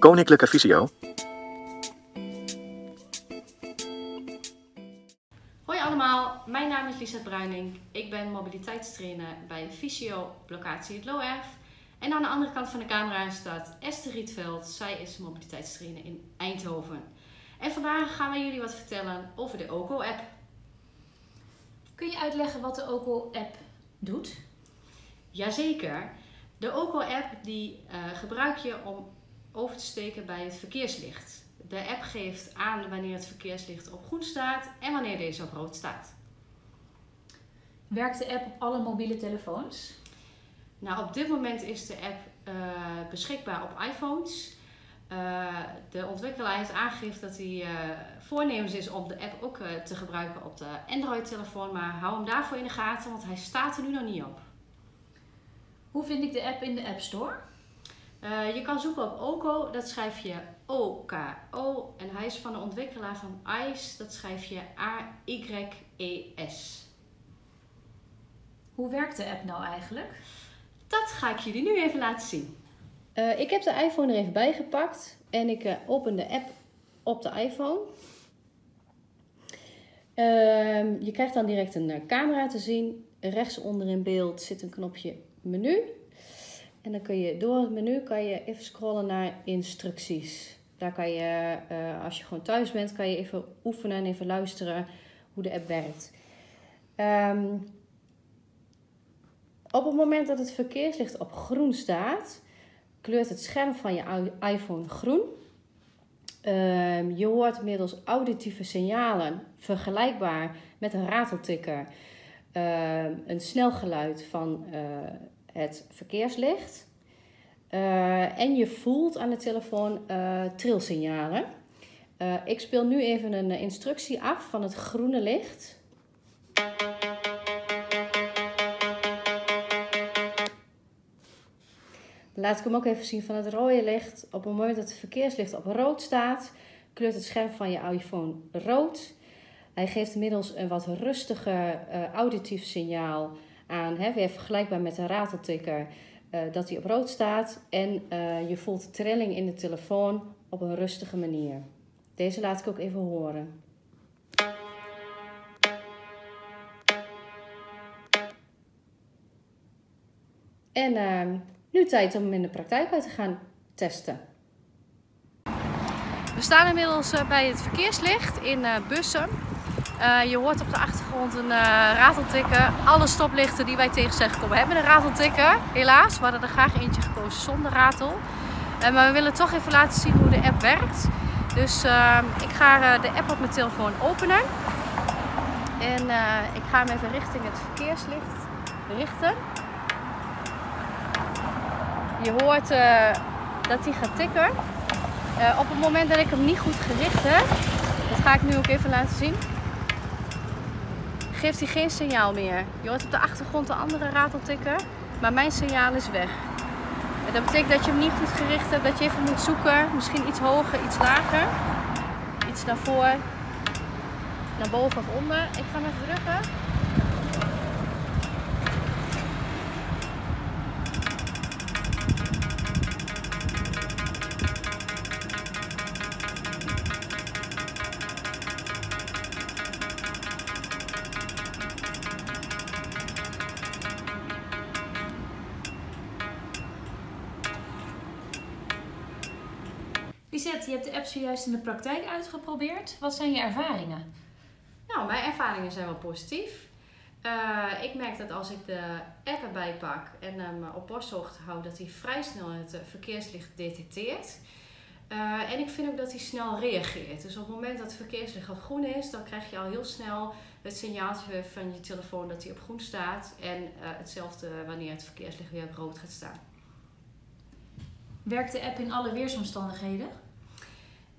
Koninklijke Visio. Hoi allemaal, mijn naam is Lisette Bruining. Ik ben mobiliteitstrainer bij Visio op locatie het LOEF. En aan de andere kant van de camera staat Esther Rietveld. Zij is mobiliteitstrainer in Eindhoven. En vandaag gaan wij jullie wat vertellen over de OCO-app. Kun je uitleggen wat de OCO-app doet? Jazeker, de OCO-app die eh, gebruik je om over te steken bij het verkeerslicht. De app geeft aan wanneer het verkeerslicht op groen staat en wanneer deze op rood staat. Werkt de app op alle mobiele telefoons? Nou, op dit moment is de app eh, beschikbaar op iPhones. Uh, de ontwikkelaar heeft aangegeven dat hij uh, voornemens is om de app ook te gebruiken op de Android-telefoon. Maar hou hem daarvoor in de gaten, want hij staat er nu nog niet op. Hoe vind ik de app in de App Store? Uh, je kan zoeken op OCO, dat schrijf je O-K-O. En hij is van de ontwikkelaar van ICE, dat schrijf je A-Y-E-S. Hoe werkt de app nou eigenlijk? Dat ga ik jullie nu even laten zien. Uh, ik heb de iPhone er even bij gepakt en ik uh, open de app op de iPhone. Uh, je krijgt dan direct een camera te zien. Rechts onder in beeld zit een knopje menu. En dan kun je door het menu kan je even scrollen naar instructies. Daar kan je, uh, als je gewoon thuis bent, kan je even oefenen en even luisteren hoe de app werkt. Um, op het moment dat het verkeerslicht op groen staat, kleurt het scherm van je iPhone groen. Um, je hoort middels auditieve signalen vergelijkbaar met een rateltikker uh, een snel geluid van uh, het verkeerslicht. Uh, en je voelt aan de telefoon uh, trilsignalen. Uh, ik speel nu even een instructie af van het groene licht. Laat ik hem ook even zien van het rode licht. Op het moment dat het verkeerslicht op rood staat, kleurt het scherm van je iPhone rood. Hij geeft inmiddels een wat rustiger auditief signaal aan, hè, weer vergelijkbaar met een rateltikker, uh, dat hij op rood staat. En uh, je voelt trilling in de telefoon op een rustige manier. Deze laat ik ook even horen. En uh, nu tijd om hem in de praktijk uit te gaan testen. We staan inmiddels bij het verkeerslicht in Bussen. Uh, je hoort op de achtergrond een uh, rateltikken. Alle stoplichten die wij tegen zijn gekomen hebben een rateltikken. Helaas, we hadden er graag eentje gekozen zonder ratel. Uh, maar we willen toch even laten zien hoe de app werkt. Dus ehm, ik ga de app op mijn telefoon openen. En ik ga hem even richting het verkeerslicht richten. Je hoort dat hij gaat tikken. op het moment dat ik hem niet goed gericht heb, dat ga ik nu ook even laten zien geeft hij geen signaal meer. Je hoort op de achtergrond de andere rateltikken, maar mijn signaal is weg. En dat betekent dat je hem niet goed gericht hebt, dat je even moet zoeken. Misschien iets hoger, iets lager. Iets naar voren, naar boven of onder. Ik ga hem even drukken. Lisette, je hebt de app zojuist in de praktijk uitgeprobeerd. Wat zijn je ervaringen? Nou, mijn ervaringen zijn wel positief. Uh, ik merk dat als ik de app erbij pak en hem op borsthoogte hou, dat hij vrij snel het verkeerslicht detecteert. Uh, en ik vind ook dat hij snel reageert. Dus op het moment dat het verkeerslicht op groen is, dan krijg je al heel snel het signaaltje van je telefoon dat hij op groen staat. En uh, hetzelfde wanneer het verkeerslicht weer op rood gaat staan. Werkt de app in alle weersomstandigheden?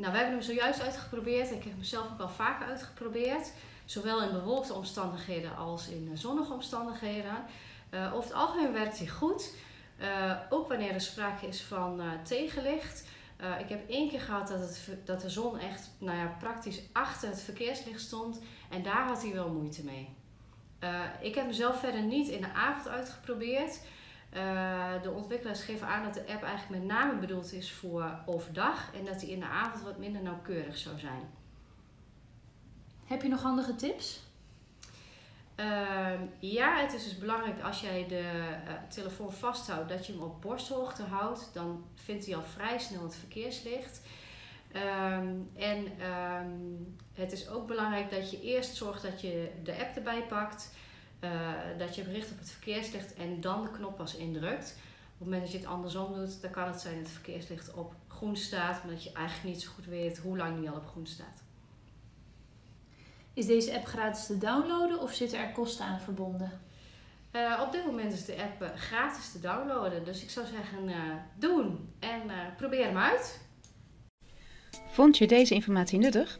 Nou, we hebben hem zojuist uitgeprobeerd. Ik heb hem zelf ook al vaker uitgeprobeerd. Zowel in bewolkte omstandigheden als in zonnige omstandigheden. Uh, over het algemeen werkt hij goed. Uh, ook wanneer er sprake is van tegenlicht. ik heb één keer gehad dat, het, dat de zon echt nou ja, praktisch achter het verkeerslicht stond. En daar had hij wel moeite mee. ik heb hem zelf verder niet in de avond uitgeprobeerd. Uh, de ontwikkelaars geven aan dat de app eigenlijk met name bedoeld is voor overdag en dat die in de avond wat minder nauwkeurig zou zijn. Heb je nog handige tips? Uh, ja, het is dus belangrijk als jij de uh, telefoon vasthoudt dat je hem op borsthoogte houdt. Dan vindt hij al vrij snel het verkeerslicht. Um, en um, het is ook belangrijk dat je eerst zorgt dat je de app erbij pakt. Uh, dat je hem richt op het verkeerslicht en dan de knop pas indrukt. Op het moment dat je het andersom doet, dan kan het zijn dat het verkeerslicht op groen staat, maar dat je eigenlijk niet zo goed weet hoe lang die al op groen staat. Is deze app gratis te downloaden of zitten er kosten aan verbonden? Uh, op dit moment is de app uh, gratis te downloaden, dus ik zou zeggen uh, doen en probeer hem uit. Vond je deze informatie nuttig?